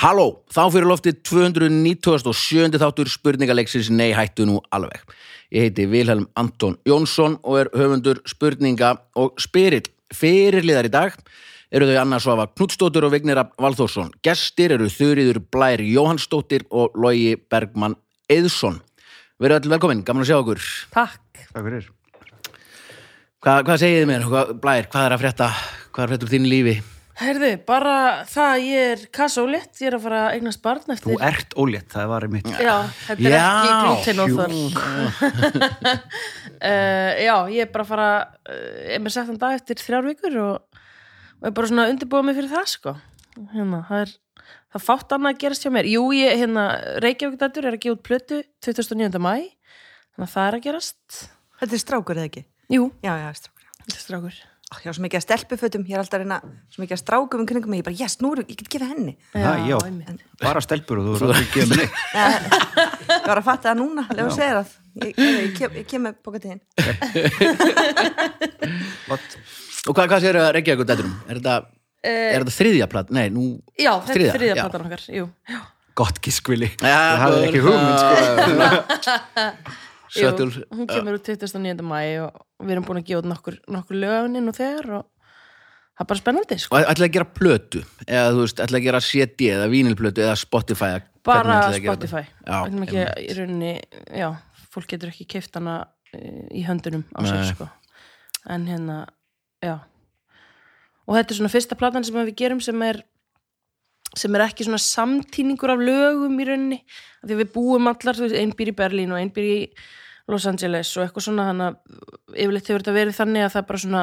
Halló, þá fyrir lofti 297. þáttur spurningaleiksins Nei hættu nú alveg. Ég heiti Vilhelm Anton Jónsson og er höfundur spurninga og spyrill. Fyrirliðar í dag eru þau Anna Svafa Knudstóttur og Vignir Valþórsson. Gestir eru Þurriður Blær Jóhannsdóttir og Logi Bergmann Eðsson. Verðu öll velkomin, gaman að sjá okkur. Takk. Takk fyrir. Hva, hvað segið þið mér? Blær, hvað er að frétta? Hvað er að frétta úr þínu lífi? Herðu, bara það að ég er kassólétt, ég er að fara að eignast barn eftir. Þú ert ólétt, það var í mitt. Já, þetta er Já, ekki glúten og þar. uh, já, ég er bara að fara, uh, er mér sagt en dag eftir þrjár vikur og, og er bara svona að undirbúa mig fyrir það, sko. Hérna, það er, það er fátt annað að gerast hjá mér. Jú, ég, hérna, Reykjavík dættur er að gefa út plötu 29. mæ, þannig að það er að gerast. Þetta er strákur eða ekki? Jú, Já, já, strákur. þetta er strákur. Ó, Já, svo mikið að stelpufötum, ég er alltaf að reyna svo mikið að strákum um kringum mig, ég bara, yes, nú er, ég get gefið henni. Það, já. einmitt. Bara stelpur og þú er ekki gefið mig neitt. Ég var að fatta það núna, lega að segja það. Ég, ég, ég, kem, ég kem með bóka til hinn. What? Og hvað, hvað séu að Reykjavík dætturum? Er þetta, Eh, er þetta þriðja platt? Nei, nú... Já, Þriðja, er þriðja já. platan okkar, jú. Já. Gott giskvili. Það hafði ekki hugmynd, sko. Sötul. Jú, hún kemur út 29. mæ og við erum búin að gefa út nokkur, nokkur lögnin og þegar og það er bara spennandi sko. Og ætlaði að gera plötu? Eða þú veist, ætlaði að gera CD eða vínilplötu eða Spotify? bara Spotify? Já, rauninni, já, fólk getur ekki keift hana eh, í höndunum á sig sko. en hérna, já og þetta er svona fyrsta platan sem við gerum sem er sem er ekki svona samtíningur af lögum í rauninni, af því við búum allar, þú veist, einn býr í Berlín og einn býr í Los Angeles og eitthvað svona þannig að yfirleitt hefur þetta verið þannig að það bara svona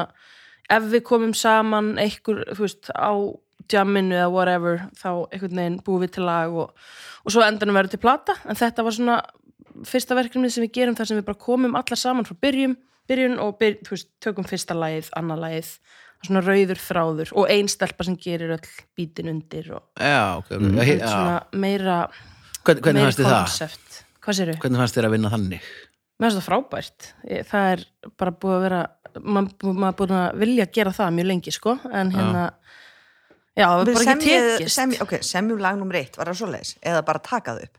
ef við komum saman einhver, þú veist, á jamminu eða whatever, þá einhvern veginn búum við til lag og, og svo endanum verður til plata, en þetta var svona fyrsta verkefni sem við gerum þar sem við bara komum allar saman frá byrjum, byrjun og byr, þú veist, tökum fyrsta lagið, annað lagið svona rauður þráður og ein stelpa sem gerir öll bítin undir og Já, ok. ok. þetta Já. er svona meira Hvern, hvernig fannst þið það? konsept hvað séru? Hvernig fannst þið að vinna þannig? Mér finnst það frábært það er bara búið að vera maður maður búið að vilja gera það mjög lengi sko, en hérna já, var bara ekki tekist semjum lag nummer eitt, var það svoleiðis? Eða bara takað upp?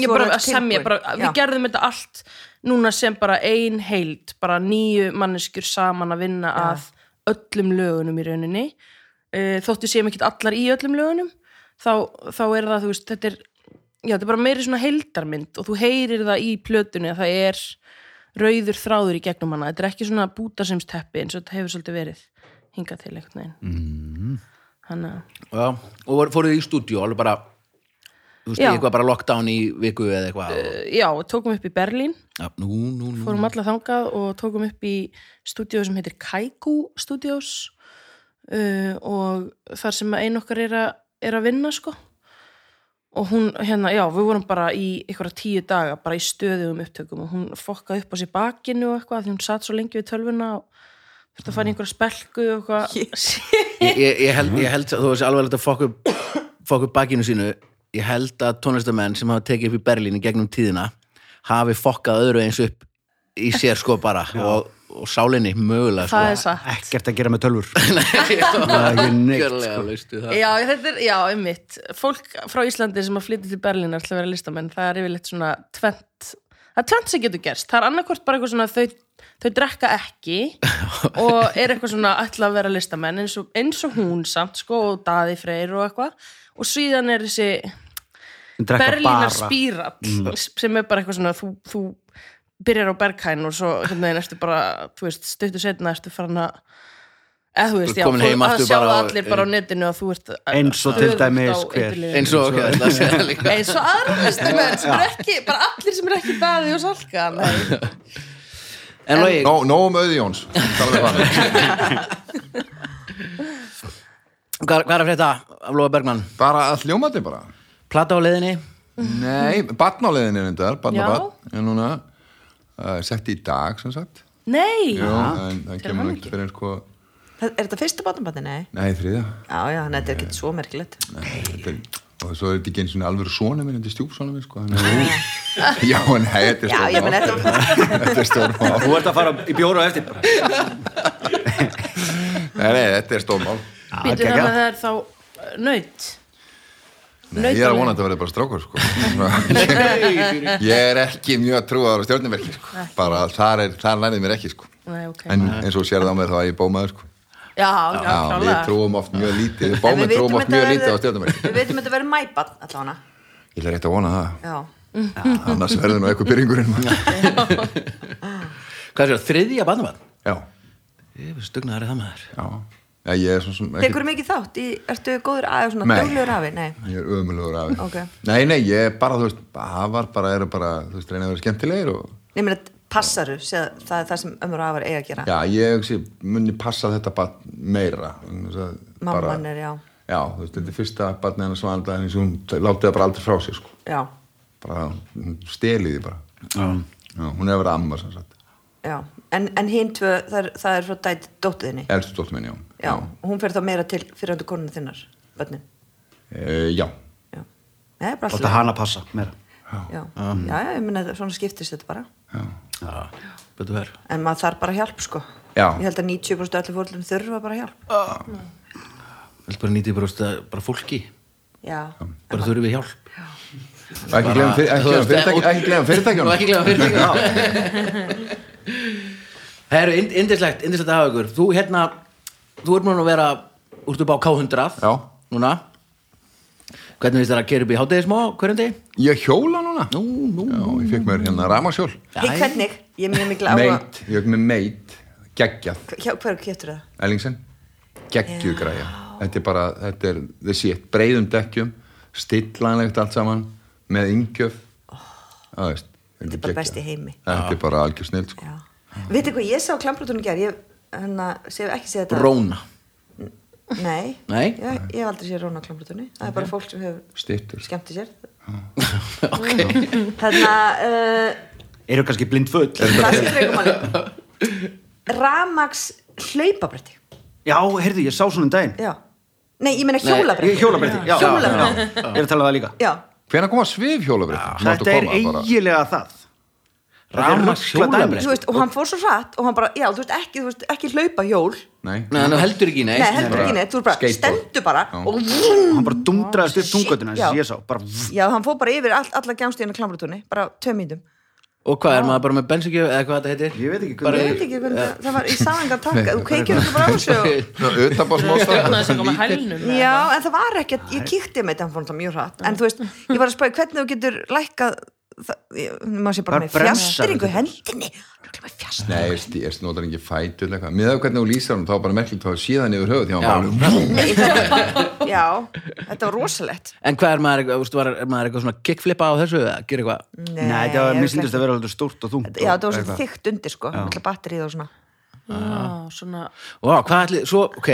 ég Svo bara semja, bara, Já. við gerðum þetta allt núna sem bara ein heild bara nýju manneskjur saman að vinna Já. að öllum lögunum í rauninni uh, þóttu séum ekki allar í öllum lögunum þá, þá er það, þú veist, þetta er já, þetta er bara meiri svona heildarmynd og þú heyrir það í plötunni að það er rauður þráður í gegnum hana þetta er ekki svona bútasimsteppi eins og þetta hefur svolítið verið hingað til veginn mm. þannig að Já. Og fóruð í stúdíu, alveg bara, þú veist, eitthvað bara lockdown í viku eða eitthvað? uh, já, tókum upp í Berlín Já, nú, nú, nú. fórum alla þangað og tókum upp í stúdíó sem heitir Kaiku Studios uh, og þar sem ein okkar er, a, er að vinna sko og hún, hérna, já, við vorum bara í einhverja tíu daga, bara í stöðum upptökum og hún fokkaði upp á sér bakinu og eitthvað því hún satt svo lengi við tölvuna og þurfti að fara í einhverja spelku og eitthvað Ég, ég, ég held, held þú veist alveg að upp, fokka upp bakinu sínu ég held að tónlistamenn sem hafa tekið upp í Berlín í gegnum tíðina hafi fokkað öðru eins upp í sér sko bara og, og sálinni mögulega sko. það er satt. Ekkert að gera með tölfur. það er ekki neitt, það. Já, þetta er, já, einmitt. Fólk frá Íslandi sem að flytja til Berlínar til að vera listamenn, það er yfirleitt svona tvent, það er tvent sem getur gerst. Það er annarkvort bara eitthvað svona þau, þau drekka ekki og er eitthvað svona ætla að vera listamenn eins og, eins og hún samt, sko, og Daði Freyr og eitthvað, og síðan er þessi Berlínar spírall sem er bara eitthvað svona þú, þú byrjar á Berghain og svo hérna veginn ertu bara, þú veist, stuttu setna ertu farin að eða þú veist, já, þú- að sjá bara það allir bara á netinu og þú ert Eins og til dæmis eins og, ok, þetta að segja líka. Eins og aðra listamenn sem er ekki, bara allir sem er ekki daði og salka Nó, um auði Jóns. Hvað, er að frétta af Lóa Bergmann? Bara að hljómandi bara Plata á leiðinni? Nei, barnáliðin er þetta Já. Barnabarn er núna uh, Sett í dag sem sagt nei, Jú, en það kemur hamingju. ekki fyrir sko Er þetta fyrsta bátumbarni? Nei. Nei, þriða Já, já, þannig að þetta er ekki svo merkilegt. Nei, þetta er, Og svo er þetta ekki eins og alveg svona minn Þetta er stjúpsona minn sko Já, nei, þetta er Já, ég menn stórmál þetta er stórmál Þú ert að fara í bjóra á eftir bara. Nei, nei, þetta er stórmál býtu þannig að það er þá uh, nöyt Nei, ég er að vona að þetta verði bara strákur sko. Ég er ekki mjög trúaður á stjórnumerki sko. bara þar, er, þar lærið mér ekki sko. Nei, ok. en eins og sérð á mér þá er ég bómaður sko. Já, já, Já, við trúum oft mjög lítið bómið trúum oft mjög lítið á stjórnumerki Við veitum að þetta verður allavega. Ég er rétt að vona það. Já, annars verður nú eitthvað byrjingurinn Hvað er það, þriðja bandamann? já, stugnaður það maður. Já Já, ég er svona sem tekur mikið þátt í, ertu góður aðeins svona Nei. duglegur afi? Nei, Ég er ömulugur af Ok. Nei, nei, ég er bara, þú veist, það var bara, eru bara, þú veist, reyna að vera skemmtilegir og Nei, mér að passaru, það er það sem ömur afar eiga að gera. Já, ég hugsi, muni passa þetta bara meira. Mamman er, já, Já, þú veist, þetta er fyrsta barnið hennar svanda en hún látið það bara aldrei frá sér, sko. Já, bara, hún stelið því bara. Já. Já, hún er að vera amma, sem sagt. Já. En, en hinn tvö, það er, það er frá dætt minn, já Já, og hún fer þá meira til fyrirhundu konuna þinnar, bönnin e, Já, Já, alltaf hana passa meira. Já, já, já, ég minna svona skiptist þetta bara. Já. Já, betur verð En maður þarf bara hjálp, sko. Já. Ég held að 90% allir fórlum þurfa bara hjálp. Vilt bara nýtið bara, st- bara fólki. Já, bara þurfum við hjálp. Og ekki glemum fyr- ekki gleymum fyrirtæki- ekki ekki glemma fyrirtækjunum. Herru, indislegt, indislegt að hafa ykkur. Þú hérna, þú ert múin að vera úrt upp á K100 Já. Núna Hvernig finnst þér að gera upp í hátegismá hverjum degi? Ég hjóla núna Nú, nú, Já, ég fekk mér hérna ramaskjól Hei, hvernig? Ég er mjög mikil áhuga Meit, ég fekk mér meit geggjað, Hjá, Hver kjöptur það? Ellingsen geggjuð græja þetta er bara, þetta er the shit breiðum dekkjum, stillanlegt allt saman, með yngjöf Já, veist Þetta er bara best í heimi. Þetta er bara algjör snill sko. Já. Vitið hvað, ég sá klambrútunum ger Ég hérna, sé ekki sé þetta? Róna. Nei, Nei? Ég, ég hef aldrei séð róna klambrútunni Það er bara fólk sem hefur Styttur skemmti sér. Þarna uh, Eru kannski blind full? Það sem freikum manni Ramax hlaupabretti. Já, heyrðu, ég sá svona um daginn. Já. Nei, ég meina hjólabretti Hjólabretti, já, Hjólabretti. já, já. Ég er að tala um það líka. Já, Hvenær koma svif hjólabrið? Þetta er eiginlega það Þetta þú veist, og hann fór svo hratt og hann bara, já, þú veist, ekki, þú veist, ekki hlaupa hjól Nei, hann heldur ekki nei Nei, heldur ekki neitt, þú er bara, skateboard. stendur bara Já. og Hann bara dundraðist upp tungötuna Já. sá bara, Já, hann fór bara yfir all, alla gjámstíðina klambrútunni, bara tvö mítum Og hvað, er maður bara með bensingjöf eða hvað þetta heitir? Ég veit ekki Bara hvernig Ég veit ekki hvernig það, það var í samangan takka, þú kveikir ekki bara á þessu Já, en það var ekkert, ég kíkti með þetta, hann fór það mjög hratt, en þú veist, ég var að spæði hvernig þú getur lækkað, maður sé bara með fjastringu hendinni, með fjastringu. Nei, ég, notar ekki fætur eða eitthvað Mér það hvernig þú lýsar hann, þá var bara merkilegt þá síðan yfir höfuð Já. Nei, já, þetta var rosalegt. En hvað er maður, veistu, var, er maður eitthvað svona kickflipa á þessu eða gera eitthvað? Nei, það var, mér syndist að vera alveg stórt og þungt Já, þetta var svo eitthvað. þykkt undir, sko, með batterið og svona. Já, svona Vá, hvað ætli, svo, ok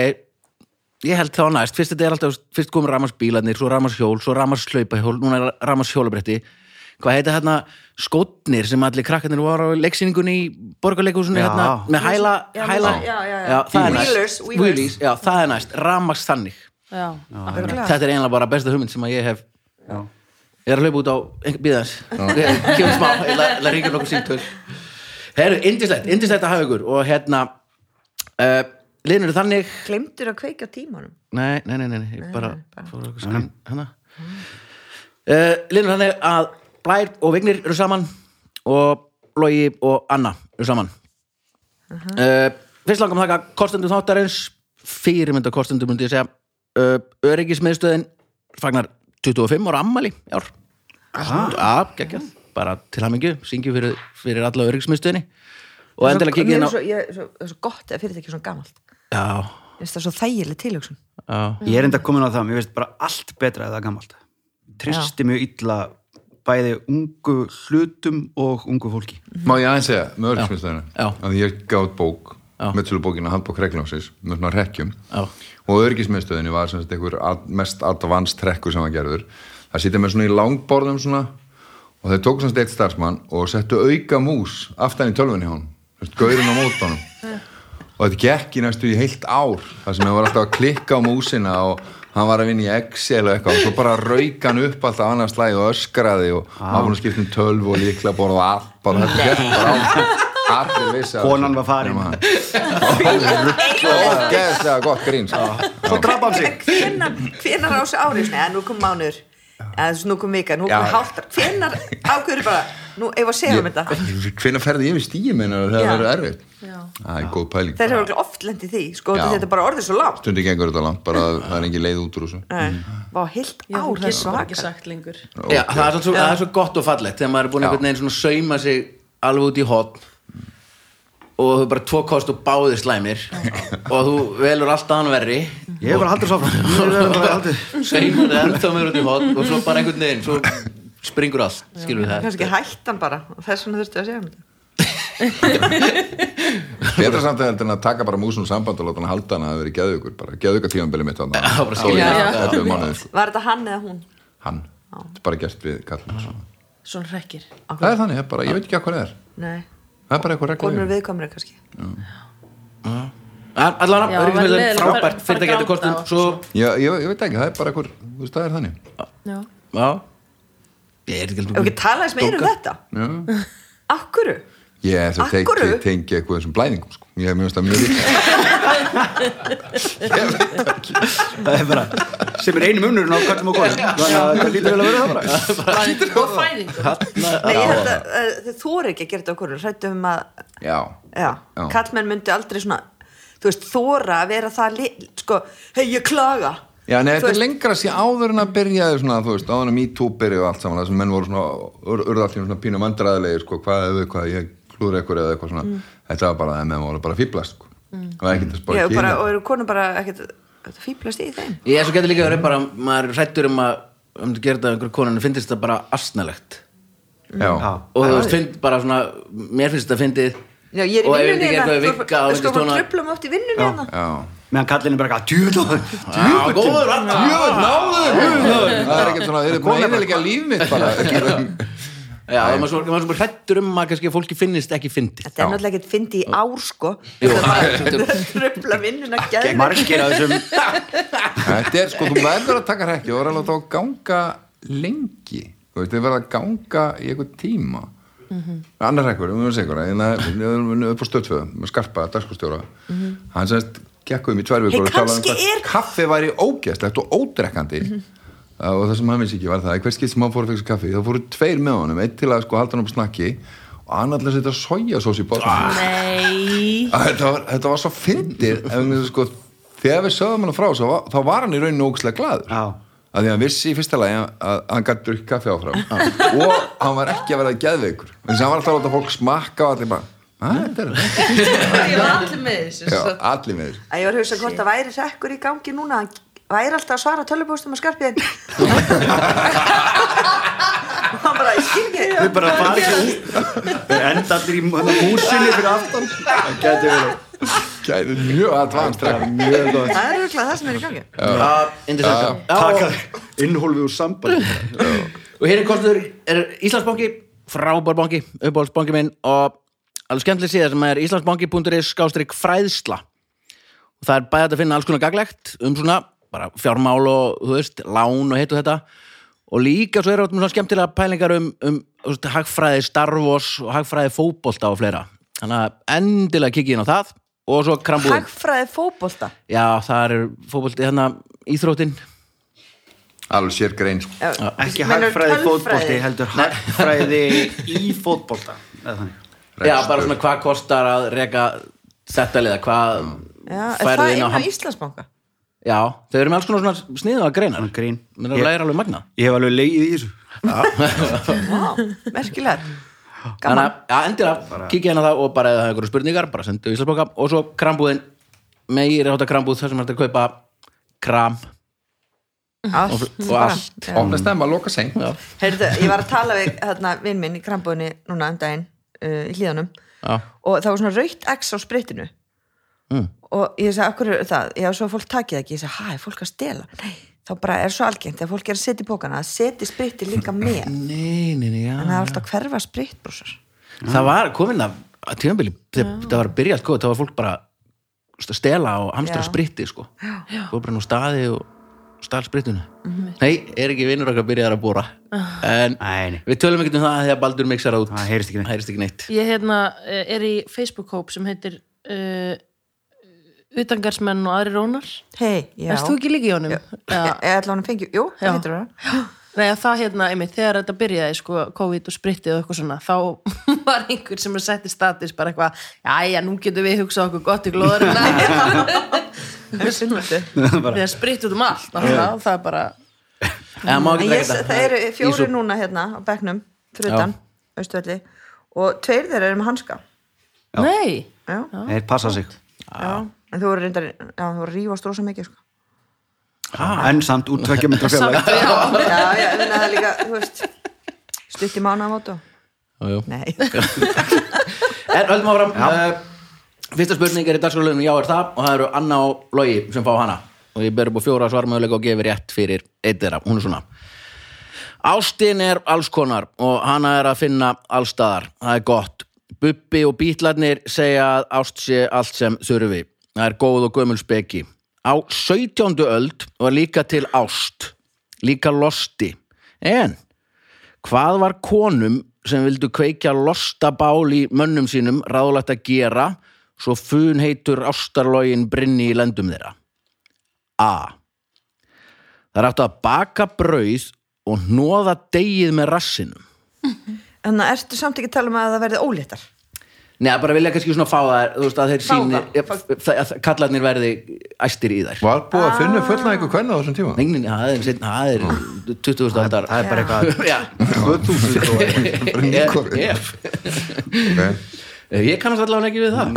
Ég held þá næst, fyrst þetta er alltaf Fyrst komur ramarsbílarnir, svo ramarshjól, svo ramarslaupahjól Núna er ramarshjólabretti Hvað heita hérna skotnir sem allir krakkarnir voru á leiksýningunni í borgarleikúsinu Já. hérna, með hæla, Já, hæla já, já, já. það er næst. Wheelers, wheelers. Wheelies, já, það er næst, ramaks þannig. Já, Örugglega. Þetta er einlega bara besta hugmynd sem að ég hef Ég er að hlaupa út á býðans Kjöfum smá, að ríkja nokkuð síntöl Herru, indislegt, indislegt að hafa ykkur og hérna uh, liðnir eru þannig. Glemdur að kveikja á tímanum. Nei, nei, nei, nei, nei, bara bara- fór okkur skinn hana uh, Liðnir þannig að Blær og Vignir eru saman og Logi og Anna eru saman. Uh, Fyrst langum þakka kostendur þáttarins fyrirmynda kostendur myndi ég segja. Uh, Öryggismiðstöðin fagnar 25 ára ammali í ár. Já, geggjað. Bara til hamingju, syngju fyrir, fyrir alla öryggismiðstöðinni. Og endilega kikið inn á Svo, ég, svo, það er svo gott að fyrirtæki er svona gamalt. Já, það svo þægileg tilhugsun. já. Ég er enda komin á það, mér veist bara allt betra eða gamalt. Tristi mjög illa bæði ungu hlutum og ungu fólki. Má ég aðeins segja, með örgismiðstöðinu Já. að ég gátt bók meðsölubókina handbók regljónsins með svona rekkjum Já. og örgismiðstöðinu var sem sagt einhver mest advanced trekkur sem var gerður. Það sitja með svona í langborðum svona og þeir tóku svona eitt starfsmann og settu auka mús aftan í tölvunni hjá hann gaurin á mótanum og þetta gekk í næstu í heilt ár þar sem það var alltaf að klikka á músina og hann var að vinna í Excel og eitthvað og svo bara rauk hann upp alltaf annars slæði og öskraði og hann var búin að skipta um tölv og líkla borða og allt bara þetta gekk bara á allir vissi að- Konan var farin. Og geðslega gott grín sko. Svo draf hann sig. Hvenar á þessu ári, svona, nú kom mánuður. Eða þessu nú kom vika, nú Já. kom hálftar hvenar ákveður bara, nú ef að segja um þetta? Hvenær ferði yfir stími þegar það verður erfitt? Já. Það er góð pæling. þeir hefur örugglega oft lendið því, sko, þetta er bara orðið svo langt Stundi gengur þetta langt, bara að það er engin leið út úr þessu. Nei, Vá, heilt ár, hún það er getur bara ekki svaka sagt lengur. Já, það er, svo, það er svo gott og fallegt þegar maður er búin einhvern veginn svona sauma sig alveg út í hot og þú er bara tvo kost og báðir slæmir og þú velur alltaf hann verri Ég hef bara haldið svo fram Ég hef bara haldið saumar það ennþá meður út í hot og svo bara einhvern veginn svo springur allt, skilur við það kannski hættan bara þess vegna þurftu að segja um þetta Betra samt að en að taka bara músum samband og láta hann halda hann að það veri geðugur, bara geðuga tímanbili mitt sko. var þetta hann eða hún? Hann. Þetta er bara gert við kallum. svona. Svona hrekkir Það er þannig, það er bara, ég veit ekki hvað það er. Það er bara eitthvað konur regla. viðkomri kannski Allan, Já, öryggismiðlun, var leiðilegt að frábært fyrirtæki fara eftir kostum og svo, Já, ég, ég veit ekki, það er bara eitthvað, þú veist, það er þannig. Já. já Ég er ekki Ef ekki tala þess meira um þetta. Akkuru? Ég er þess að tengi eitthvað þessum blæðingum, sko. Ég hef mjög það mjög líka. Það er bara sem er einum unnurinn á kallum og konum. Þannig að það lítur vel að vera það bara. Og fæðing Nei, ég held að þið þóri ekki að gera þetta okkur. Hrættu um að, Já. já, Já. kallmenn myndi aldrei svona þú veist, þóra að vera það li, sko, hei, ég klaga. Já, nei, þetta er lengra sér áður en að byrjaði svona, þú veist, áður en að MeToo byrjaði og allt saman, það sem menn voru svona, ur, urða allir svona pínu vandræðilegir, sko, hvað, ef við, hvað, ég klúður eitthvað eða eitthvað svona, þetta var bara, að menn voru bara fýblast, sko, það var ekkert að bara, kýna. og eru konur bara ekkert þetta fýblast í þeim? Ég er svo getur líka verið bara maður er hrættur um að um að gera þetta einhverju konunni finnst þetta bara Já. og þú veist, finnst bara svona mér finnst þetta fyndið. Já, ég er í og ef vinnunni hérna, ekki eitthvað vikka og þú sko svona tröflum oft í vinnunni hérna. Já. Meðan kallin er bara Jöfn, náður, það er ekkert svona, þið eru búin að eða líf mitt bara. Já, það er maður svo, hrættur um að kannski fólki finnist ekki fyndið. Þetta er náttúrulega ekkert fyndi í ár sko. Er tröfla vinnuna Margir af þessum Þetta er, sko, þú verður að taka hrekki og verður að láta á ganga lengi, þú veist, þið verður að ganga í eitthvað tíma. Annar hrekkur, um að segja ykkur, en það er upp á stöðföðu, með skarpa, dagskostjóra, hann semst gekk um í tvær vikur Hey, og talaði um kaffi væri ógeðslegt og ódrekkandi og það sem hann vissi ekki var það. Að hver skipt sem hann fór að fixa kaffi þá fóru tveir með honum, eitt til að sko halda hann upp snakki og annar til að setja sojasós í Nei. Að þetta var, þetta var svo fyndið ef við sko, þegar við sögðum hann frá svo, þá var hann í rauninu ógæslega glaður. Já. að því að hann vissi í fyrsta lagi að, að hann gæti drukki kaffi áfram. Og hann var ekki að verða geðveikur. En þess að hann var alltaf að láta fólk smakka og allir bara að þetta er Ég var allir með þessu Já, allir með þessu. Að ég var að hugsa hvort það væri sekkur í gangi núna hann væri alltaf að svara tölvupóstum að skarpiðin og hann bara, ég skil ekki. Við bara farið sér út Við enda allir í húsinni fyrir aftan. Það gæti verið Gæði mjög advanced drekka. Mjög gott. Það er auðvitað það sem er í gangi. Já, indislegt Taka Já, innhólfið úr samband og hér er kostur er Íslandsbanki, frábær banki uppáhaldsbanki minn og alveg skemmtileg síða sem er íslandsbanki.is skástrík fræðsla. Og það er bæði að finna alls konar gaglegt um svona bara fjármál og þú veist, lán og hitt og þetta. Og líka svo er það svona skemmtilega pælingar um, um veist, hagfræði Starvos og hagfræði fótbolta og fleira. Þannig að endilega kikið inn á það og svo krambúðin. Hagfræði fótbolta? Já, það er fótbolti hérna íþróttin. Alveg sér grein sko. Já, Ekki hagfræði fótbolti heldur hagfræði í þannig. Já, bara svona hvað kostar að reka þetta liða, hvað Já, er færðu það inn á inn á Íslandsbanka? Já, þau eru með alls konar svona sniðuða greinar. Svona grín. Mér er að læra alveg magna Ég hef alveg leið í þessu. Vá, merkilegar. Þannig Gaman að, já, endilega, kíkja hérna það og bara ef það er einhverju spurningar, bara sendu Íslandsbóka og svo krambúðin, meiri hátta krambúð þar sem hægt að kaupa kram. Allt, og, og bara. allt. Já. opna stemma, loka seint. Já, Heyrðu, ég var að tala við hérna, vinn minn í krambúðinni núna um daginn uh, í hlíðanum já, og það var svona raukt X á spritinu Mm. og ég sagði, akkur er það? Já, svo að fólk takið það ekki, ég sagði, hæ, fólk að stela? Nei, þá bara er svo algengt þegar fólk er að setja í bókana að setja spriti líka með. En nei, nei, nei, já. Það er alltaf að hverfa spritbrúsar Það var komin að, að tímabili þegar það var að byrja sko, það var fólk bara að stela og hamstra Já. spritti sko. Fór bara nú staði og stál spritinu Nei, er ekki vinnur okkar að byrja að bóra En nei. við tölum ekkert um það þegar Baldur mixar það út. Það heyrist ekki neitt. heyrist ekki neitt. Ég hérna eh, er í Facebook-hóp sem heitir uh, Utangarsmenn og aðri rónar. Hei, já. Erst þú ekki líka í honum? ég ætla hann að fengja, jú, Já. það heitir það Nei, að það hérna, einmitt, þegar þetta byrjaði, sko, COVID og sprittið og eitthvað svona, þá var einhver sem er sett í status bara eitthvað, jæja, nú getum við hugsað okkur gott í glóðurina. þegar spritt út um allt, náttúrulega, það er bara, En má En ekki ég, drekka þetta. það eru fjóri svo- núna hérna á bekknum fyrir utan, austurvelli og tveir þeirra eru með hanska. Já. nei, já, Þeir passa sig. Já. En þú voru reyndar já, þú voru rífast rosa mikið sko. En samt út tvekja myndir fjöla já, já, en það er líka, þú veist stutt í jú. nei, En höldum áfram uh, Fyrsta spurning er í dagskrálunum Já er það. Og það eru Anna og Logi sem fá hana. Og ég ber upp á fjóra svarmöðuleika og gefi rétt fyrir eitt þeirra, hún er svona. Ástin er allskonar og hana er að finna allstaðar, það er gott Bubbi og bítlarnir segja að ást sé allt sem þurfi það er góð og gömul speki Á 17. öld var líka til ást líka losti en Hvað var konum sem vildu kveikja losta bál í mönnum sínum ráðlagt að gera svo fun heitur ástarlógin brinni í lendum þeirra? A. Það er átt að baka brauð og hnoða degið með rassinum. En það ertu samt ekki að tala um að það verði óléttar Nei, bara vilja kannski svona fá það, þú veist, að þeir síni, að kallarnir verði æstir í þær. Var búið að finna fullna einhver kvenna á þessum tíma? Nei, það er, seinna- það er 20. aldar. Það er bara eitthvað Já, 2000 og Bara ef, nýkomið. ef. Ok. Eh, Ég kannast allavega ekki við það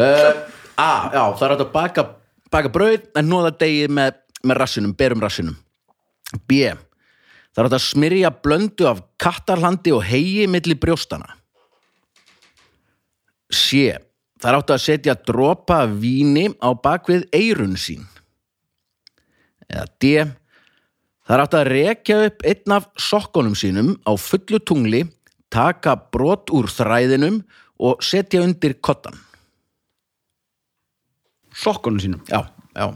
uh, A, já, það er hægt að baka, baka brauð en nóða degið með, með rassinum, berum rassinum B, það er hægt að smyrja blöndu af kattarlandi og hegi milli brjóstana C, það er hægt að setja dropa víni á bakvið eirun sín eða D, það er hægt að rekja upp einn af sokkunum sínum á fullu tungli taka brot úr þræðinum og setja undir kottan. sokkunum sínum Já, já.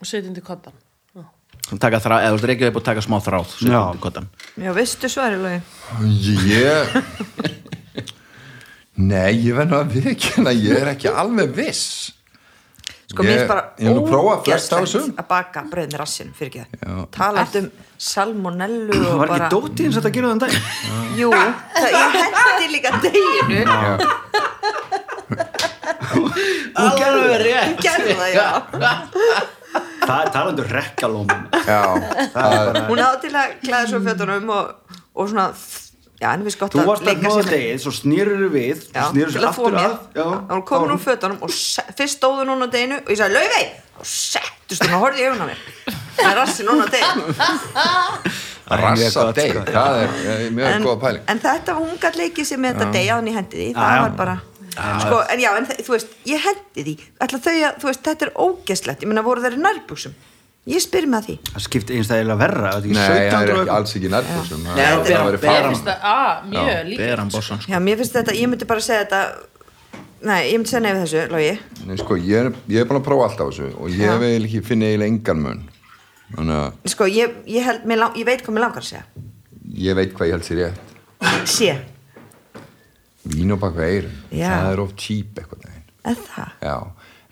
og setjum til kottan. Taka þráð, eða þú veist, reykja upp og taka smá þráð, Já. já, veistu svari lögi Ég Nei, ég verð nú að viðkynna ég er ekki alveg viss. Sko, mér er bara ógeðslegt að baka brauð með rassinum fyrir ekki Já. það talað um salmonellu og Var ekki dótið eins að þetta gera þann dag? jú, það, ég hendi líka deginu rétt. gerði það, já Það er talandu rekkalómin Já, það er hún átti til að klæða svo fötunum og, og svona já, við Þú að varst að sér. degið, svo snýrur við Já, snýrur til sér aftur að já, þá var komin úr fötunum og fyrst stóðu hún á deginu og ég sagði laufey! Og settust hún og horfði í augun á mér. Það er rassi núna á deginu rassa deg sko. Það er eh, mjög en, góða pæling. en þetta hún gætt leikið sér með þetta deg áðan ég hendi því. Já, það var bara sko, en já, en þú veist, ég hendi því. Ætla þau að, þú veist, þetta er ógeslegt ég meina voru þeir í nærbuxum? Ég spyr mig að því. Það skipti einstæðilega verra Nei, það er 1700 ekki alls ekki nærbuxum. Nei, Það það beran- væri beran- fara Finnst það, að, mjög líka. Sko. mér finnst þetta, ég myndi bara segja þetta nei, ég myndi segja nefið þessu, logi. Nei, sko, ég er, ég er búin að prófa allt á þessu og ég Já. vil ekki finna eiginlega engan mun. Þannig að sko, ég, ég, held, mér lang, ég veit hvað mér langar að segja. Ég veit hvað ég held sér rétt. Sé, vín og baka eirun, Já. það er of cheap eitthvað er það já,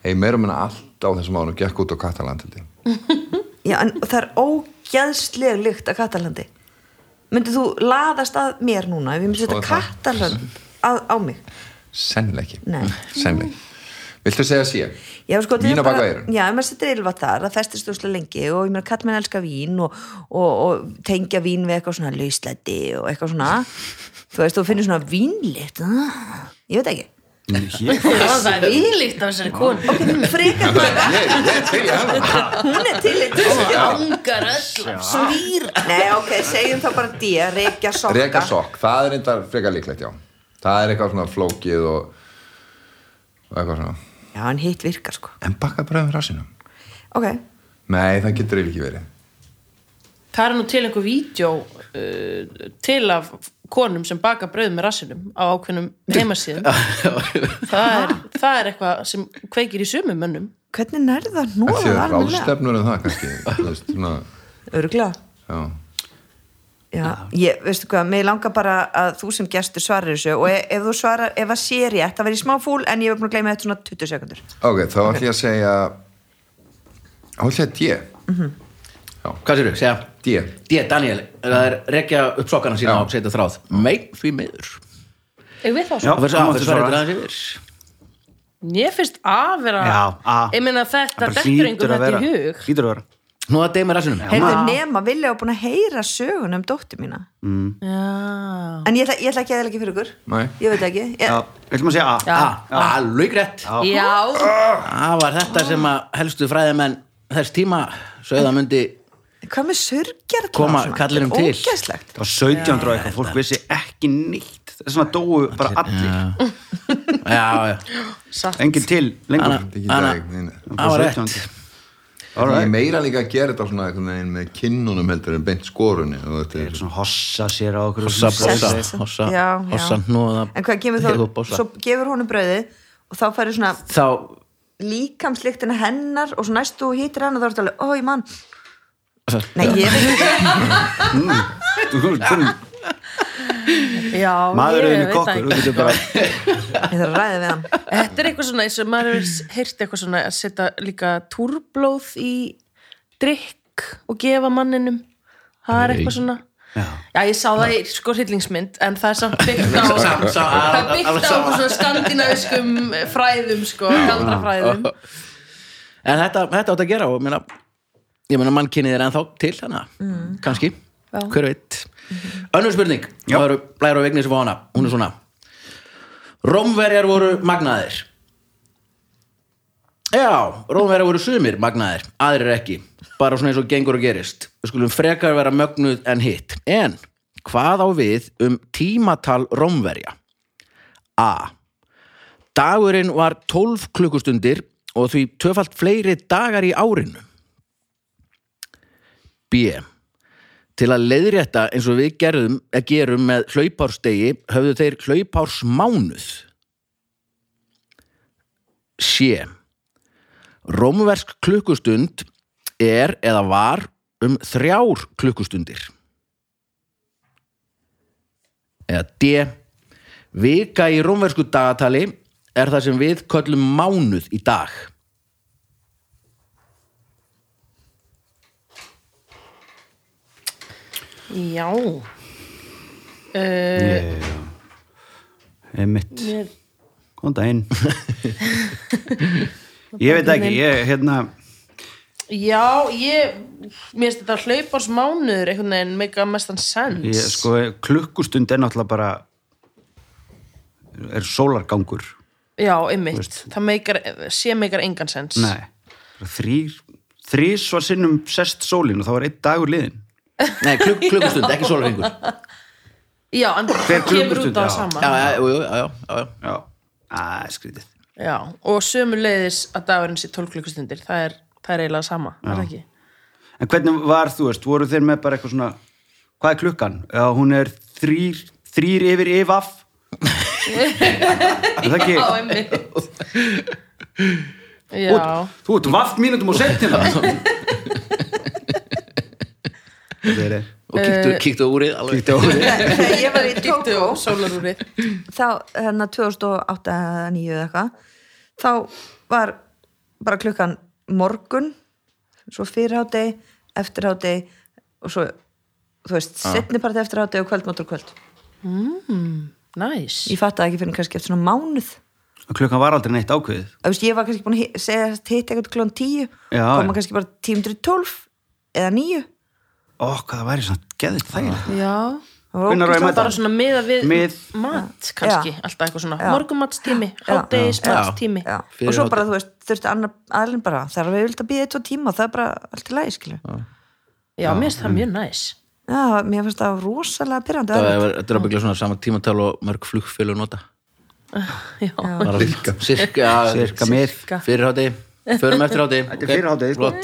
ég meira meina allt á þessum ánum gekk út á Kataland held ég. Já, en það er ógæðsleg lykt af Katalandi Myndið þú laðast að mér núna ef ég myndi setja. Kataland að, á mig sennilega ekki Nei. Viltu segja sé? Já, sko, þetta Vín á bak bara- við eyrun. Já, ef maður setur ylvað þar, það festist úrslega lengi og ég meina kall menn elska vín og, og, og tengja vín við eitthvað svona lauslæti og eitthvað svona. Þú veist, þú finnir svona vínlitt ah, ég veit ekki. Það er viðlíkt af þessari konu. frekar ég til ég hana. Hún er til öll. svýr. Nei, ok, segjum þá bara D, reykja sokka. Reka sokk, það er enda frekar líklegt já. Það er eitthvað svona flókið og, og eitthvað svona Já, en hitt virkar sko. En baka bröðum rassinum Ok, nei, það getur eiginlega ekki verið. Það er nú til einhver vídeo uh, til af konum sem baka brauð með rassinum á ákveðnum heimasíðum. það, er, það er eitthvað sem kveikir í sumum mönnum. hvernig ekki nóða það almennilega? ráðstefnur um það kannski þú veist, svona, Öruglega já Já, ég, veistu hvað, mig langar bara að þú sem gestur svarir þessu og ef, ef þú svarar, ef að sé rétt, það verður smá fúl en ég hef búin að gleyma þetta svona 20 sekundur Ok, þá ætlum ég að segja þá ætlum ég Mhm. Hvað sér þú? Segja. D. D, Daniel, það er rekja upp sokkana sína og setja þráð. Mei, því miður. Ég þá Já. svo Það svara. þetta aðeins yfir. Ég finnst að vera. Ég meina þetta Það dettur hlýtur einhver þetta í hug. Hlýtur að vera Nú að deyma rassinum. Heyrðu nema, vilja og búin að heyra sögun um dóttir mína. Já. En ég ætla, ég ætla ekki að ekki fyrir ykkur. Nei. Ég veit ekki. Ég, Já, ætlum að segja A. Alveg rétt Já, Það var þetta sem að helstu fræðimenn þess tíma sögða myndi Hvað með surgjar Koma kallinum til. Það var 1700 og eitthvað, fólk vissi ekki nýtt Það er svona dóu bara allir. Já, já, satt. Engin til lengur. Það var rétt 1700. Það er Alright. meira líka að gera þetta svona einhvern veginn með kinnunum heldur en beint skorunni þetta er Svona hossa sér á okkur Hossa, hossa, Já, já. hossa, hnúða En hvað kemur þá, svo gefur honum brauðið og þá færi svona Þá, líkamsliktina hennar og svo næstu og hýtir hann og þá ertu alveg, ó ég mann Nei, ég veit ekki Þú kom- Já, Maðurinn er kokkur, Ég þarf að ræða við hann. Þetta er eitthvað svona eins og maður hefur heyrt eitthvað svona að setja líka túrblóð í drikk og gefa manninum. Það er eitthvað svona. Já. Já, ég sá það í sko hryllingsmynd en það er samt byggt á það er byggt á svona skandinaviskum fræðum sko, galdrafræðum. En þetta, þetta átt að gera og meina, ég meina mannkynnið er ennþá til hana, kannski. Já. hver veit önnur spurning, það eru blæður og fá hana, hún er svona. Rómverjar voru magnaðir. Já, Rómverjar voru sumir magnaðir, aðrir ekki. Bara svona eins og gengur og gerist. Við skulum frekar vera mögnuð en hitt. En hvað á við um tímatal Rómverja? A. Dagurinn var 12 klukkustundir og því töfalt fleiri dagar í árinu. B. Til að leiðrétta eins og við gerðum, eh, gerum með hlaupárstegi höfðu þeir hlaupársmánuð. C. Rómversk klukkustund er eða var um þrjár klukkustundir. Eða D. Vika í rómversku dagatali er það sem við köllum mánuð í dag. Já. Uh, Einmitt, mér, góðan daginn. Ég veit ekki, ég, hérna Já, ég mér finnst þetta hlaupars mánuður einhvern veginn make a mestan sense. Ég, sko, klukkustund er náttúrulega bara er sólargangur. Já, einmitt, það meikar sé meikar engan sens Nei, þrýr þrís var sinnum sest sólin og þá var einn dagur liðin Nei, klukk, klukkustund, ekki sólringur. Já, en Hver það kemur klukkustund, út á já. sama Já, já, já, já, já, já. Já, að skrítið Já, og sömu leiðis að dagurinn sé 12 klukkustundir það er, það er eiginlega sama, er það ekki? En hvernig var, þú veist, voru þeir með bara eitthvað svona hvað er klukkan? Já, hún er þrýr, þrýr yfir yfaf Er það ekki? Já, einmitt Já, Þú ert vaft mínútum og setjum það Og kíktu, kíktu á úrið. Kíktu á úrið. Ég var í Tókó á sólarúrið. Þá, hérna 2008 eða 2009 eða eitthvað þá var bara klukkan morgun svo fyrirhátti, eftirhátti og svo þú veist, Ah. setni part eftirhátti og kvöldmátt og kvöld. Næs ég fatt ekki fyrir kannski eftir svona mánuð. Klukkan var aldrei neitt ákveðið. Þú veist, ég var kannski búin að segja hitt eitthvað klukkan 10 Já, koma kannski bara 10.12 eða 9 Ó, hvað það væri svona geðið þægilegt. Já, Það var bara svona miða við Mið- mat kannski, Já. alltaf eitthvað svona Já. morgumatstími, Já. hádegismatstími Já. Fyrir og svo bara þú veist, þurfti annar aðlinn bara þegar við vilt að býða eitt og tíma það er bara allt í lagi skilju Já, mér finnst það mjög næs. Já, mér finnst það rosalega byrjandi Það er- Þetta er að byggja svona sama tímatal og mörg flugfélug nota. Já, Bara Cirka. Cirka. Cirka mið Fyrir hátti, förum eftir hátti. Þetta er fyrir hádegi, sko.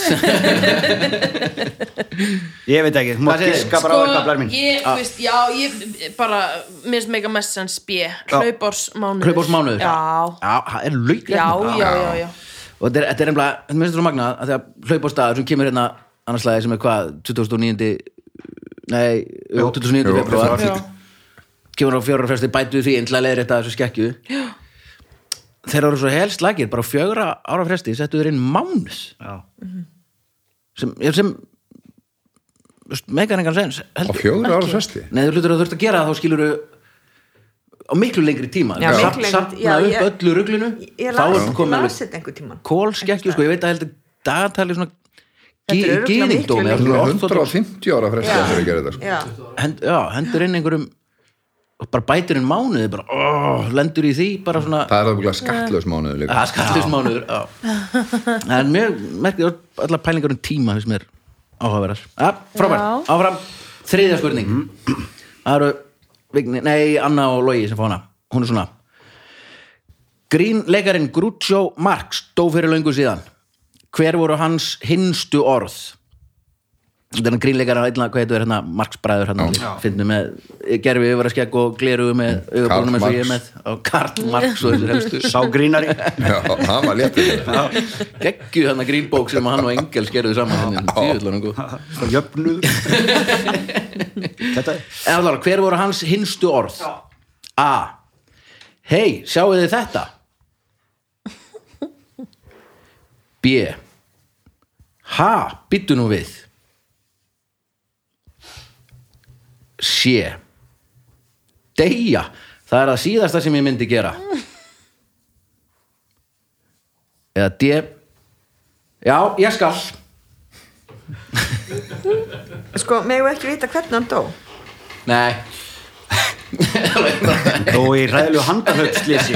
Ég veit ekki, þið? giska bara á Sko, blær mín ég, þú veist, já, ég bara mér finnst mega mest sens B hlaupársmánuður Hlaupársmánuður. Já, Já, það er lauk. já, já, já, já. Og þetta er, þetta er nefnilega, þetta minnst þú magnað að þegar hlaupástaður sem kemur hérna annarslæði sem er hvað, 2009. Nei, jú, 29. jú, februar. já. Kemur á fjóra fresti bætuð því einlega leiðir þetta þessu skekkju. Já. Þeir eru svo helst lagir, bara fjögra ára fresti settu þeir inn mánuð Já. sem, sem megar engan sens á fjögur ára fresti Nei, þú hlutur að þú þurft að gera það þá skilur á miklu lengri tíma Já, Safn- miklu lengri- safna já, upp ég- öllu ruglinu ég þá er ég komið kólskekkju sko, ég veit að heldur dagatali svona er gýðingdómi lengra. Svona 150 ára fresti Já. að gera þetta sko. já, hend, já, hendur inn einhverjum bara bætir inn mánuði bara, ó, lendur í því bara svona það er alveg skattlaus mánuður líka. Að skallist mánuður já. en mjög merkið allar pælingar um tíma finnst mér áhugaverðar. Ja, frábært, áfram. Þriðja spurning. Það eru Vigni, nei, Anna og Logi sem fá hana. Hún er svona. Grínleikarinn Groucho Marx dó fyrir löngu síðan. Hver voru hans hinstu orð þetta er hann grínleikar að eitthvað, hvað heitir hérna, Marx bræður hérna, finnum með gerfi yfir að skegg og gleruðu með augabrúnum eins og ég með og Karl Marx og þessir helstu Sá grínari já, hann var léttur geggju hann að grínbók sem hann og Engels gerðu saman hérna, hann góð. Sá jöfnuð Þetta er En allavega, hver voru hans hinstu orð? A. Hei, sjáu þið þetta? B. Ha, byttu nú við. C. Deyja, það er það síðasta sem ég myndi gera. Eða D. Já, ég skal. sko, megum ekki vita hvernig hann dó Nei. Þó í ræðilegu handarhauðslýsi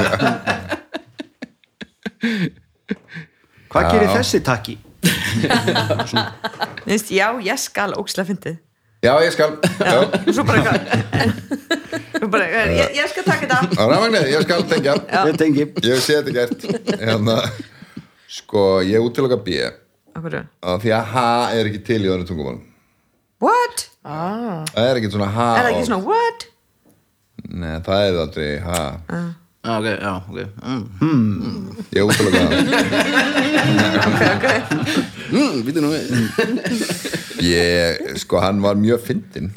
Hvað gerir þessi takki? Já, ég skal óksla fyndið já, ég skal já. svo bara eitthvað. Ég, ég skal taka þetta. Á rafmagnið, ég skal tengja. Ég tengi. Ég séð þetta gert. Hérna, sko, ég útiloka B. Akkur, af því að H er ekki til í öðru tungumálum. What? það er ekki svona H er það ekki svona what? Nei, það er aldrei H. Já, ok, já, ok. Mm. ég útiloka það. Ok, ok. Mm, byttu nú. við. Ég, sko, hann var mjög fyndinn.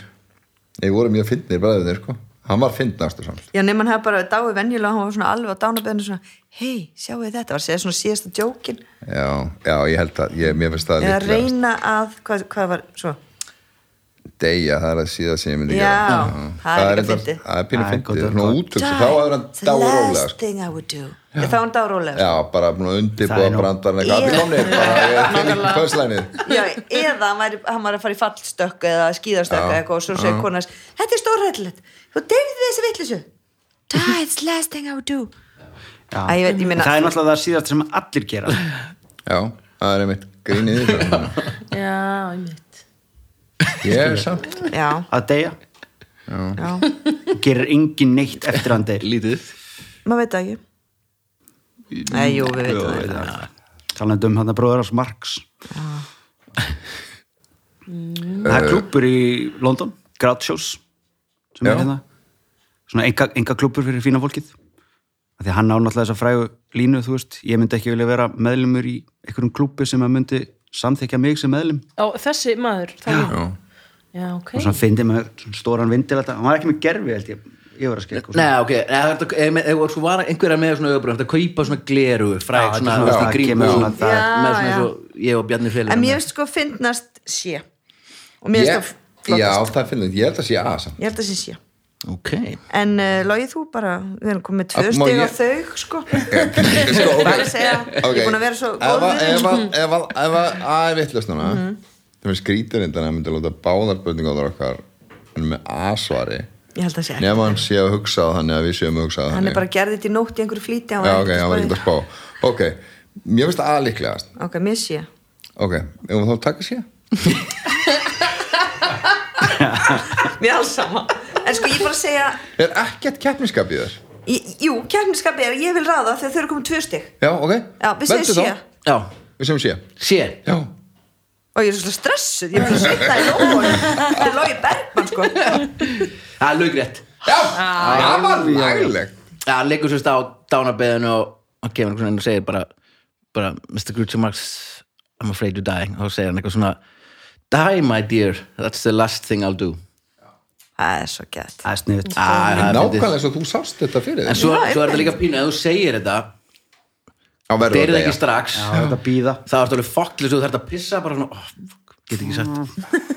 Ég voru mjög fyndnir bræðinir, sko. Hann var fyndnastur samt. Já, nema hann hefði bara dáið venjulega, hann var svona alveg á dánabeðinu svona, hei, sjáu þetta, var að segja svona síðasta djókin, já, já, ég held að, ég, mér finnst það eða líklegast. reyna að, hvað, hvað var, svo, deyja, það er að síða sem ég myndi Já, gera það er reyndar- fyndið. það er pínu Það er fyndið, að- útöksu þá er hann the dáið rólega last sko. þá var hann dáið rólega já, bara búin að Það undirbúa er nú- komnir bara, ekki pönslænið Já, eða hann væri, hann var að fara í fallstökk eða skíðastökk eða eitthvað og svo segir konars þetta er stórhættulegt, þú deyrið við þessi vittlisu it's the last thing I would do. Það er náttúrulega það síðast sem allir gera. Já, það er einmitt grínið. Já, einmitt. Ég er samt. Já, að deyja? Já, gerir engin neitt eftir hann deyr. Lítið. maður veit það ekki. Nei, jú, við veitum það. talandi um hann að bróður ás Marx það er klúpur í London Grouchos sem Já. er hérna. Svona enga, enga klúpur fyrir fína fólkið. Af því að hann á náttúrulega þessa frægu línu þú veist, ég myndi ekki vilja vera meðlumur í einhverjum klúpi sem að myndi samþykja mig sem meðlum Á, þessi maður, já, Já, ok. og fyndi með svona stóran vindil hann var ekki með gerfi held ég ég var að skilja Nei, ok, Nei, það svo var einhverja með svona augabrönd að kaupa svona gleru fræk svona, það það- og ég og Bjarni Félir En mér finnst sko fyndnast sé. Og mér finnst það flottast. Já, það finnum ég held að sé að samt. Ég held að sé sé Ok, En uh, logið þú bara, við erum komið tvö Ah, má stig á ég- þau sko sko, ok er að ég er búin að vera svo góð að- ef að- að að er vittlust núna það er skrítur innan að myndi að láta báðar spurningar okkar en með A-svari Ég held að sé ekki nema hann sé að hugsa á þannig að við séum að hugsa á Hann þannig er bara gerðið til nótt í einhverju hann já, ok, hann var að ekki að spá ok, mér finnst það aðliklegast Ok, mér sé ok, ef þá taka sé Mér er alls sama En sko, ég bara að segja er ekkert keppniskap í þér ég, Jú, kærniskapi er ég vil ráða þegar þau eru komið tvö stig. Já, ok, sé þá. já, við segjum sé sé já, Og ég er svo stressuð, ég er svo svitna í lókunum Þetta er Logi Bergman sko. Það er laugrétt já, það var Já, hann leikur sérst á dánabeðinu og hann kemur einhvern veginn og segir bara, bara Mr. Groucho Marx, I'm afraid to die. Og þá segir hann eitthvað svona Die my dear, that's the last thing I'll do Það er svo gett. Það er sniðut það er nákvæmlega eins og þú sást þetta fyrir En svo, svo er þetta líka pínu, ef þú segir þetta þá verður Þeir það ekki strax. Já, þetta býða Það er alveg fokklis og þú þarf að pissa bara svona, oh, fuck, get ekki sagt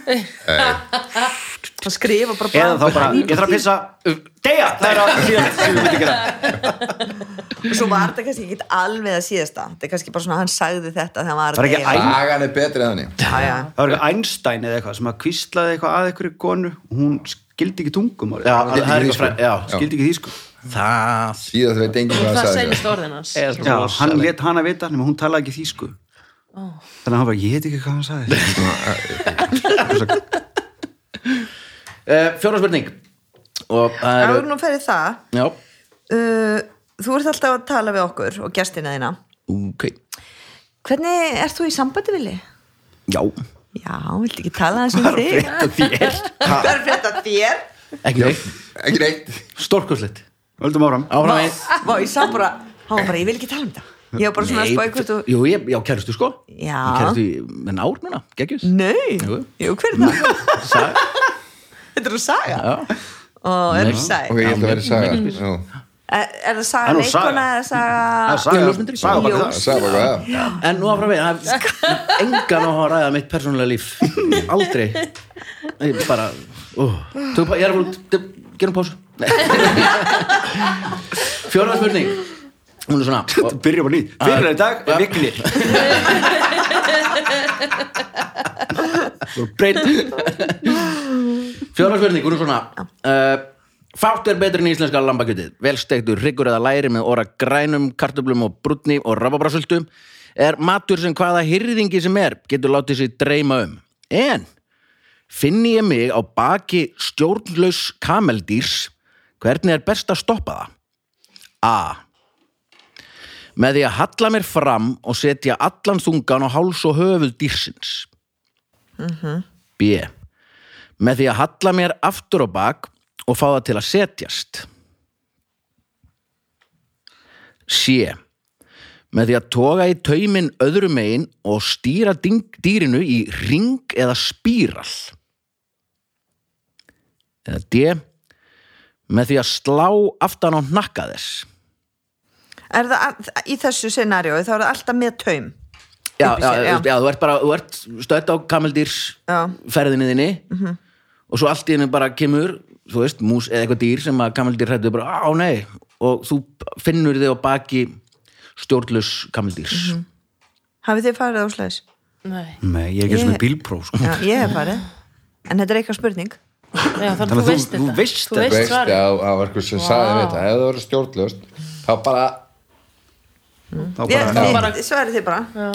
Það. Skrifa bara eða þá bara ég þarf að pissa. Deyja, það er að Og svo var þetta kannski ekki alveg að síðasta. Þetta er kannski bara svona, hann sagði þetta var ekki að er það var eitthvað Einstein eða eitthvað sem að kvíslaði eitthvað að einhverju konu. Og hún skildi ekki tungum Já, það er eitthvað fræ- já, skildi ekki þýsku. Það Síðan veit enginn hvað það það sagði. seinist orðin hans. Er já, hann let hana vita nema hún talaði ekki þýsku. Þannig að hann bara, ég heit ekki hvað hann sagði. Uh, fjóra spurning. Og það Áður nú ferði það já, uh, Þú ert alltaf að tala við okkur og gestina þína. Ok. Hvernig ert þú í sambandi villi? já, Já, viltu ekki tala hans um þig? þér Hvað er þetta þér? ekki neitt, Ekki neitt stórkurslegt Völdum áram Vá, ég sá bara, hann var bara, ég vil ekki tala um það Ég var bara svona að spá eitthvað þú jú, ég, já, kærustu sko Já. kærustu með ár núna, geggjus Nei, Jú. jú, hver er það? Saga. Þetta er þú saga? já, Ó, er það saga? Ok, ég held að vera saga. Er, er það saga leikona eða saga Það er saga, saga Ljós. en nú áfram við engan á að ræða mitt persónulega líf. Aldrei. Ég bara, tökum bara ég er að fór, gerum pásu. Fjóra spurning. Hún er svona. Og- Byrjum á nýtt, fyrir í dag er vignir. Breyt fjóra spurning, hún er svona. Uh, fátt er betur en íslenska lambakjötið. Velstektur hryggur eða læri með óra grænum, kartöflum og brúnni og rafabrásöldu er matur sem hvaða hyrðingi sem er getur látið sér dreyma um. En finni ég mig á baki stjórnlaus kameldýrs hvernig er best að stoppa það? A. Með því að halla mér fram og setja allan þungan á háls og höfuð dýrsins. B. Með því að halla mér aftur á bak og fá það til að setjast. C. Með því að toga í taumin öðru megin og stýra dýrinu í ring eða spíral. Eða D. Með því að slá aftan á hnakka þess. Er það að- í þessu scenariói þá er það alltaf með taum Já, já, sér, já. já, þú ert bara, þú ert stödd á kameldýrs Já. ferðinni þinni og svo allt í henni bara kemur, þú veist, mús eða eitthvað dýr sem að kameldýr hrættu bara, á nei. Og þú finnur þig á baki stjórnlaus kameldýrs Hafið þið farið á slæðis? Nei. Nei, ég er ekki Ég- svona bílpróf sko. Já, ég hef farið. En þetta er eitthvað spurning. Já, þannig að þú þú- veist þú þetta. veist Þú þetta. veist veist svarið að það var eitthvað sem sagði þetta. Ef það verður stjórnlöst þá bara Þá bara, Svarið þið bara. Já.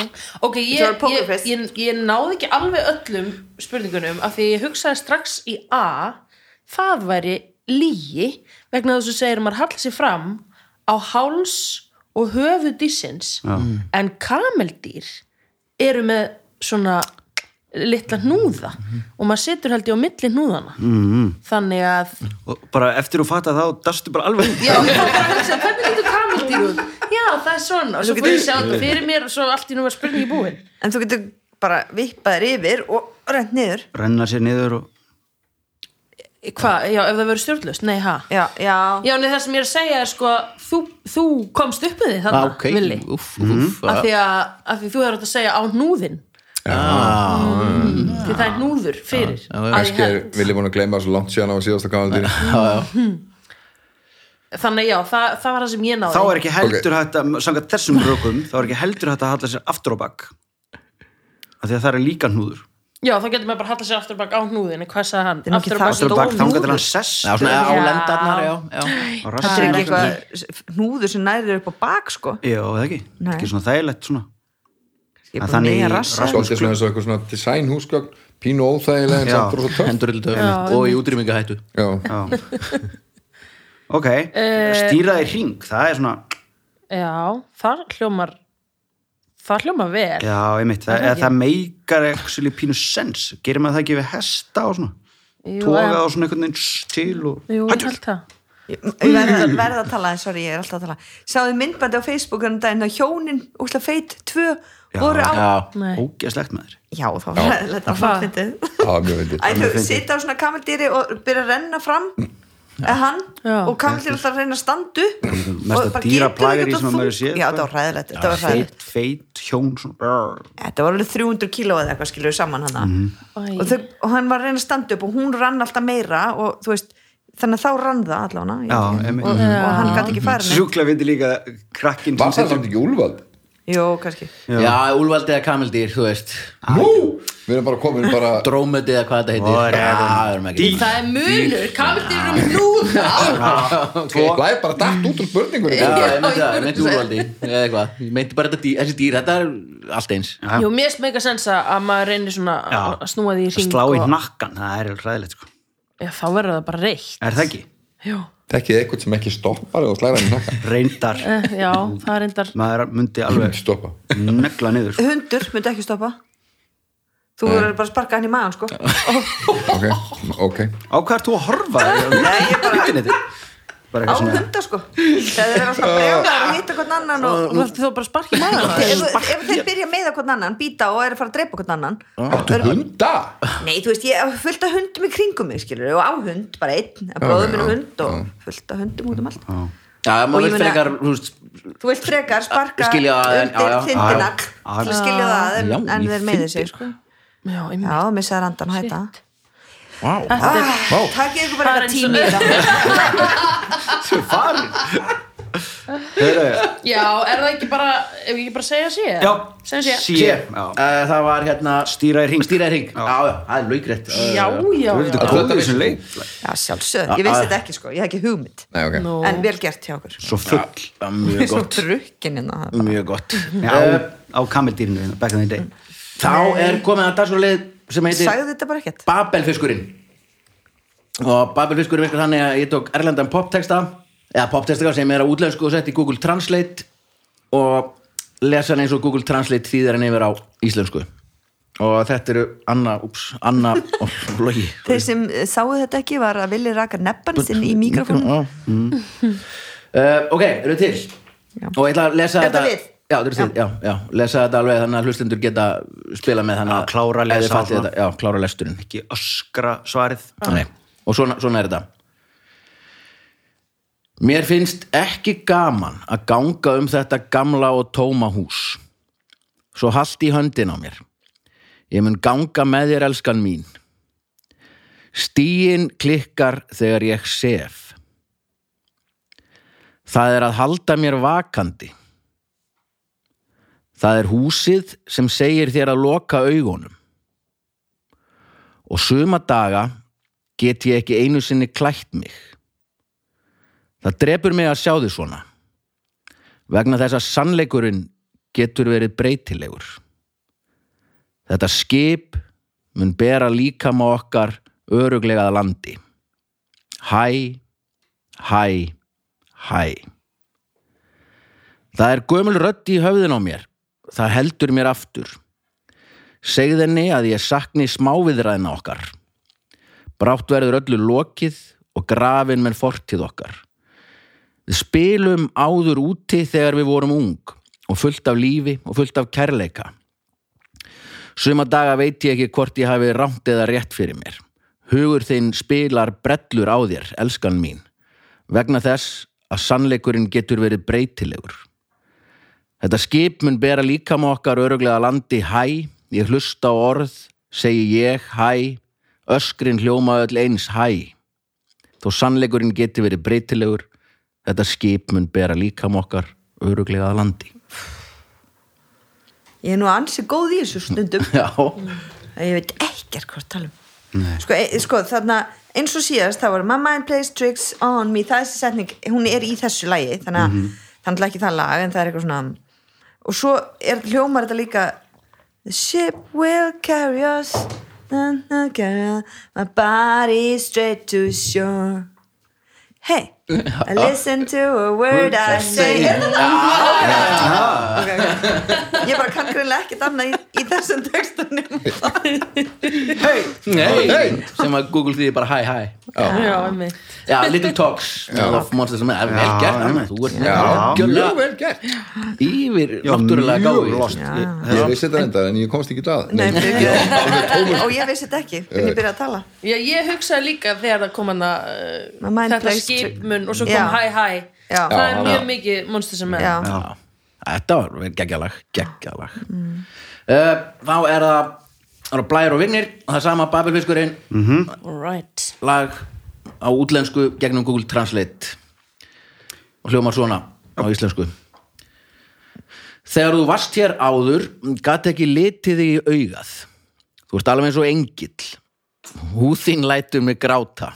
Ok, ég, Þetta ég, ég, ég náði ekki alveg öllum spurningunum af því ég hugsaði strax í A það væri lígi vegna þess að segir að maður hallar sér fram á háls og höfu dýrsins. En kameldýr eru með svona litla hnúða og maður situr held ég á milli hnúðana mm. þannig að og bara eftir að fatta þá dastu bara alveg já, hvernig lítur kameldýr út? Já, það er svona, og svo getur- að sjá þetta fyrir mér og svo allt í nú var spurningi búin. En þú getur bara vippaðir yfir og rent niður. Renna sér niður og Hvað, já, ef það verður stjórnlust? Nei, ha? Já, já, Já, nei, það sem ég er að segja er sko þú, þú komst upp með því þarna, Ah, ok, Villi. Úff, úff af því, að, af því þú er að segja á hnúðin ah, því það er hnúður fyrir. Að ég kannski er held. Vili búin að gleyma svo langt síðan á síðasta kamaldýri þannig já, það, það var það sem ég náði. Þá er ekki heldur hægt að samkvæmt þessum rökum þá er ekki heldur hægt að halla sér aftur á bak. Af því að það er líka hnúður já, þá getur maður bara að halla sér aftur bak á hnúðin hvað sagði hann? er nú ekki Aftur á það bak aftur á bak Stór þangað til hann sess Já, svona á lendarnar, já, já. þetta er ekki eitthvað hnúður sem nærir upp á bak sko. Já, eða ekki, Nei. ekki svona þægilegt svona. Er þannig nýja í rassa rass- Svolítið svona eins og eitthvað svona design húsgögn pínu óþægilega en samt hendur til töfum og í útrýmingahættu Já, já. Ok, stýraði hring það er svona, já, það hljómar það hljómar vel. Já, einmitt. Það, Það er það meikar actually pínu sens. Gerir maður það ekki við hesta og svona? Jú, en- á svona einhvern veginn til og Jú, ég held það. Verða verð að tala, sorry, ég er alltaf að tala. Sáðu myndbandi á Facebook um daginn að hjónin úslega feit tvö voru á með þér. Já, þá var þetta það var mjög veitir Æ, þau sita á svona kamaldýri og byrja að renna fram? Eða hann Já. og Kamil er alltaf að reyna að standa upp mesta og bara dýra ekkert í sem að að maður séð, já, þetta var ræðilegt þetta var ræðilegt feit, feit, hjón svona, þetta var alveg 300 kíló eða eitthvað skilur saman hana Mhm. Æ. og, þau, og hann var að reyna að standa upp og hún rann alltaf meira og þú veist þannig að þá rann það allavega Já, og, og hann gæti ekki farið neitt. sjúkla vindi líka krakkin Var sem það samt ekki úlvald? Jú, kannski Já, úlvaldi eða kamildýr, þú veist Nú! Við erum bara komin bara Drómedi eða hvað þetta heitir. Við erum ekki Það er munur, kamildir eru núna. Læði bara dætt út úr spurningunni. Já, ég meinti það, ég myndi eitthvað, ég meinti bara þetta dýr, þessi dýr, þetta er allt eins. Jú, mér er mega sens að að maður reynir svona Já. að snúa því í ring slá í og, hnakkan, það er ræðilegt sko. Já, þá verður það bara reitt. Er það ekki? Já, Tekkið eitthvað sem ekki stoppar og slæra henni nakka reyndar, eh, já það er reyndar maður myndi alveg Stoppa. negla niður sko. hundur myndi ekki stoppa þú verður bara að sparka hann í maðan sko. Ok, ok. Á hvað ert þú að horfa? Nei, ég bara- á eitthvað svona hunda sko. Þegar þeir eru svona brjálar að hitta hvern annan og, Þú ætti þá bara að sparki maður. ef, ef þeir byrja að meiða hvern annan býta og er að fara að drepa hvern annan. Áttu hunda? nei, þú veist, ég af hundum í kringum mig skilur, og á hund, bara einn að bróðum minn hund og fullt af hundum út um allt. Já, maður ég vil frekar, þú vilt frekar sparka það, undir þindina Já, já. til að skilja það en, í þeir þindina. sig sko. Já, einmitt. já, missaði randan hætta. Vá, Þetta er Vá, takkið ykkur bara Það eitthvað tími í sem farin. Heyrðu, Já, er það ekki bara, ef ég ekki bara segja sé? Já, sé. Sé. Uh, það var hérna stýra í ring Stýra í ring, já, já, það er laugrætt Já, já, Þú já veit Þetta góð í veist þessum þú. leik. Já, sjálfsög, ég veist þetta ekki sko. Ég hef ekki hugmynd, Nei, ok. En vel gert hjá okkur. Svo full. Mjög svo gott, drukkin innan það mjög gott. Já, á kamildýrinu back in the day Þá er komið að dagsfjörleið sem heitir sagði þetta bara ekkert. Babelfiskurinn. Og Babelfiskurinn virkar þannig að ég tók erlendan poptexta eða poptexta sem er á útlensku og sett í Google Translate og lesa hann eins og Google Translate þýðar hann yfir á íslensku. Og þetta eru Anna, ups, Anna og Logi. Þeir sem eh, sáu þetta ekki var að vilja raka nebban sinn í mikrofónu uh, ok, eru til? Já. og ég ætla að lesa Er þetta við? Já, þetta er til, já, já, lesa þetta alveg þannig að hlustendur geta spila með þannig Já, klára að lesa þetta, já, klára lesturinn ekki öskra svarið Nei. og svona, svona er þetta Mér finnst ekki gaman að ganga um þetta gamla og tóma hús. Svo haldt í höndin á mér. Ég mun ganga með þér elskan mín. Stíin klikkar þegar ég sef. Það er að halda mér vakandi. Það er húsið sem segir þér að loka augunum. Og suma daga get ég ekki einu sinni klætt mig. Það drepur mig að sjá þið svona. Vegna þess að sannleikurinn getur verið breytilegur. Þetta skip mun bera líkama okkar öruglegað landi. Hæ, hæ, hæ. Það er gömul rödd í höfðin á mér. Það heldur mér aftur. Segð henni að ég sakni smáviðræðina okkar. Brátt verður öllu lokið og grafin með fortíð okkar. Við spilum áður úti þegar við vorum ung og fullt af lífi og fullt af kærleika. Suma daga veit ég ekki hvort ég hafi rámt eða rétt fyrir mér. Hugur þinn spilar brellur á þér, elskan mín, vegna þess að sannleikurinn getur verið breytilegur. Þetta skip mun bera líkama okkar öruglega landi hæ, ég hlusta á orð, segi ég hæ, öskrin hljóma öll eins hæ. Þó sannleikurinn getur verið breytilegur, þetta skip mun bera líkama okkar öruglega landi. ég er nú ansi góð í þessu stundum. Já, ég veit ekkert hvað að tala um. Sko, e, sko þarna eins og síðast það var My mind plays tricks on me það er þessi setning, hún er í þessu lagi þannig að þannig ekki það lag en það er eitthvað svona og svo er hljómar þetta líka The ship will carry us na, na, carry my body straight to shore. Hei, I listen to a word I say. okay, okay. Ég bara kann greinlega ekkert annað í, í þessum textunum! Nei, Hey. sem að Google því bara hæ hæ Já, einmitt. Já, Little Talks. Of Monsters and Men, það er vel gert Anna. þú ert mjög vel gert. yfir Já, náttúrulega gáði. Ég vissi þetta enda en ég komst ekki að. Nei, Og ég vissi þetta ekki, fyrir ég byrja að tala. Já, ég hugsaði líka þegar það kom mind þetta plays skipmun og svo kom hæ hæ Já. það er mjög já. mikið monster sem er. Já, Já, þetta var geggjalag geggjalag. Uh, Þá er það það eru Blær og Vignir og það er sama Babelfiskurinn. Right. lag á útlensku gegnum Google Translate. Og hljómar svona á íslensku. Þegar þú varst hér áður gat ekki litið þig í augað. Þú ert alveg eins og engill. Húð þín lætur mig gráta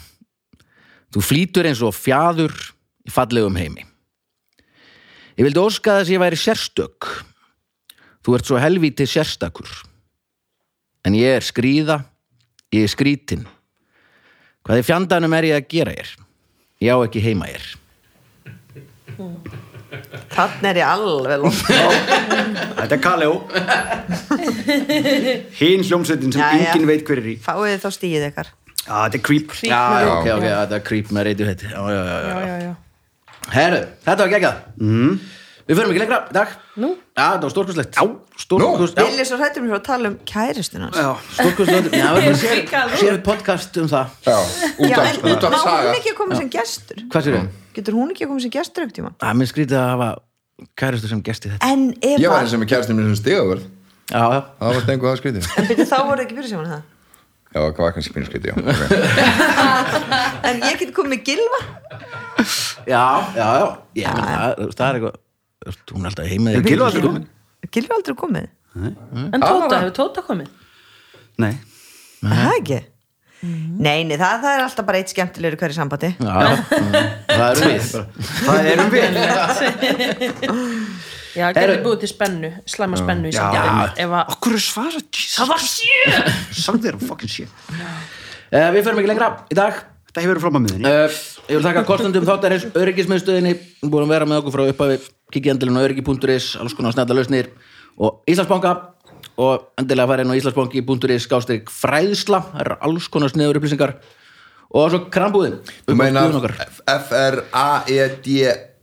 Þú flýtur eins og fjaður í fallegum heimi. Ég vildi óska þess að ég væri sérstök. Þú ert svo helvíti sérstakur. En ég er skrýða Ég er skrítin Hvað í fjandanum er ég að gera hér? Ég á ekki heima hér þannig er ég alveg lótt Þetta er Kaleo. Hinn hljómsveitin sem Jæja. enginn veit hver er í. Fáið þið þá stíið ykkar Já, þetta er Creep. Já, já, ok, ok, þetta er creep með reytið já, já, já, já, já. já, já. Herru, þetta var geggjað. Mm. Við förum ekki lengra, í dag Nú? Já, þetta var stórkust Já, Vilja svo hrættur mér að tala um kæristuna hans. Já, stórkustlegt Já, við Ég séum podcast um það. Já, útaf má saga. hún ekki að koma sem gestur? Hvað séu þau? Getur hún ekki að koma sem gestur ekkert tíma? Það er mér skrítið að hafa kæristu sem gesti þetta. En Ég var eins og með kærastinn minn sem stigaverð Já, já Já, það var kannski pínu skrítið, já okay. En ég get komið með gilva Já, já, já. Ég menn það, það er eitthvað Hún er alltaf heima Er Gylfi aldrei kominn? Gilva aldrei komið. En Tóta, hefur Tóta komið? nei. Það ekki? Nei, nei, það, það er alltaf bara eitt skemmtilegur hverju sambandi. Já, já, það er við. Það erum við Já, Heyrðu. getur búið til spennu, slæma spennu í að Okkur er svara Jesus það var sjö! Samt þér fucking shit uh, Við förum ekki lengra. Í dag Þetta hefur verið fram að miðinni Uh, ég vil þakka kostendum þáttarins öryggismiðstöðinni. Búin að vera með okkur frá upphafi. Kikið endilega á öryggi.is alls konar snæta lausnir. Og Íslandsbanka. Og endilega fara inn á Íslandsbanki.is skástrík fræðsla. Það eru alls konar sniður upplýsingar. Og svo krambúðin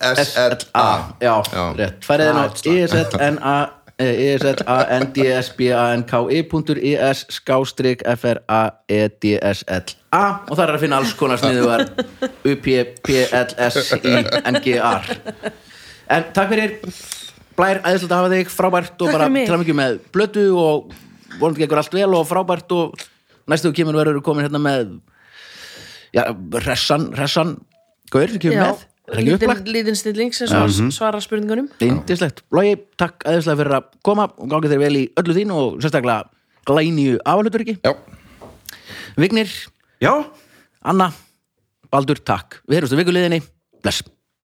E F-R-A-E-D-S-L-A já, rétt. Færið inn á ISLNA E ISLANDSBANKI.is skástrík F-R-A-E-D-S-L-A og það er að finna alls konar sniðugar U-P-P-L-S-I-N-G-R en takk fyrir. Blær, æðislega að hafa þig, frábært og bara til að mikið með blötu og vonandi gekkur allt vel og frábært og næstu þú kemur verður komin hérna með já, ressan, ressan Gaur, sem kemur með, ekki lítinn stilling sem svar, svarar spurningunum Indislegt. Logi, takk aðeinslega fyrir að koma og gangi þér vel í öllu þín og sérstaklega ekki. Já, Vignir, Já Anna, Baldur, takk. Við heyrumst á vikuliðinni. Bless.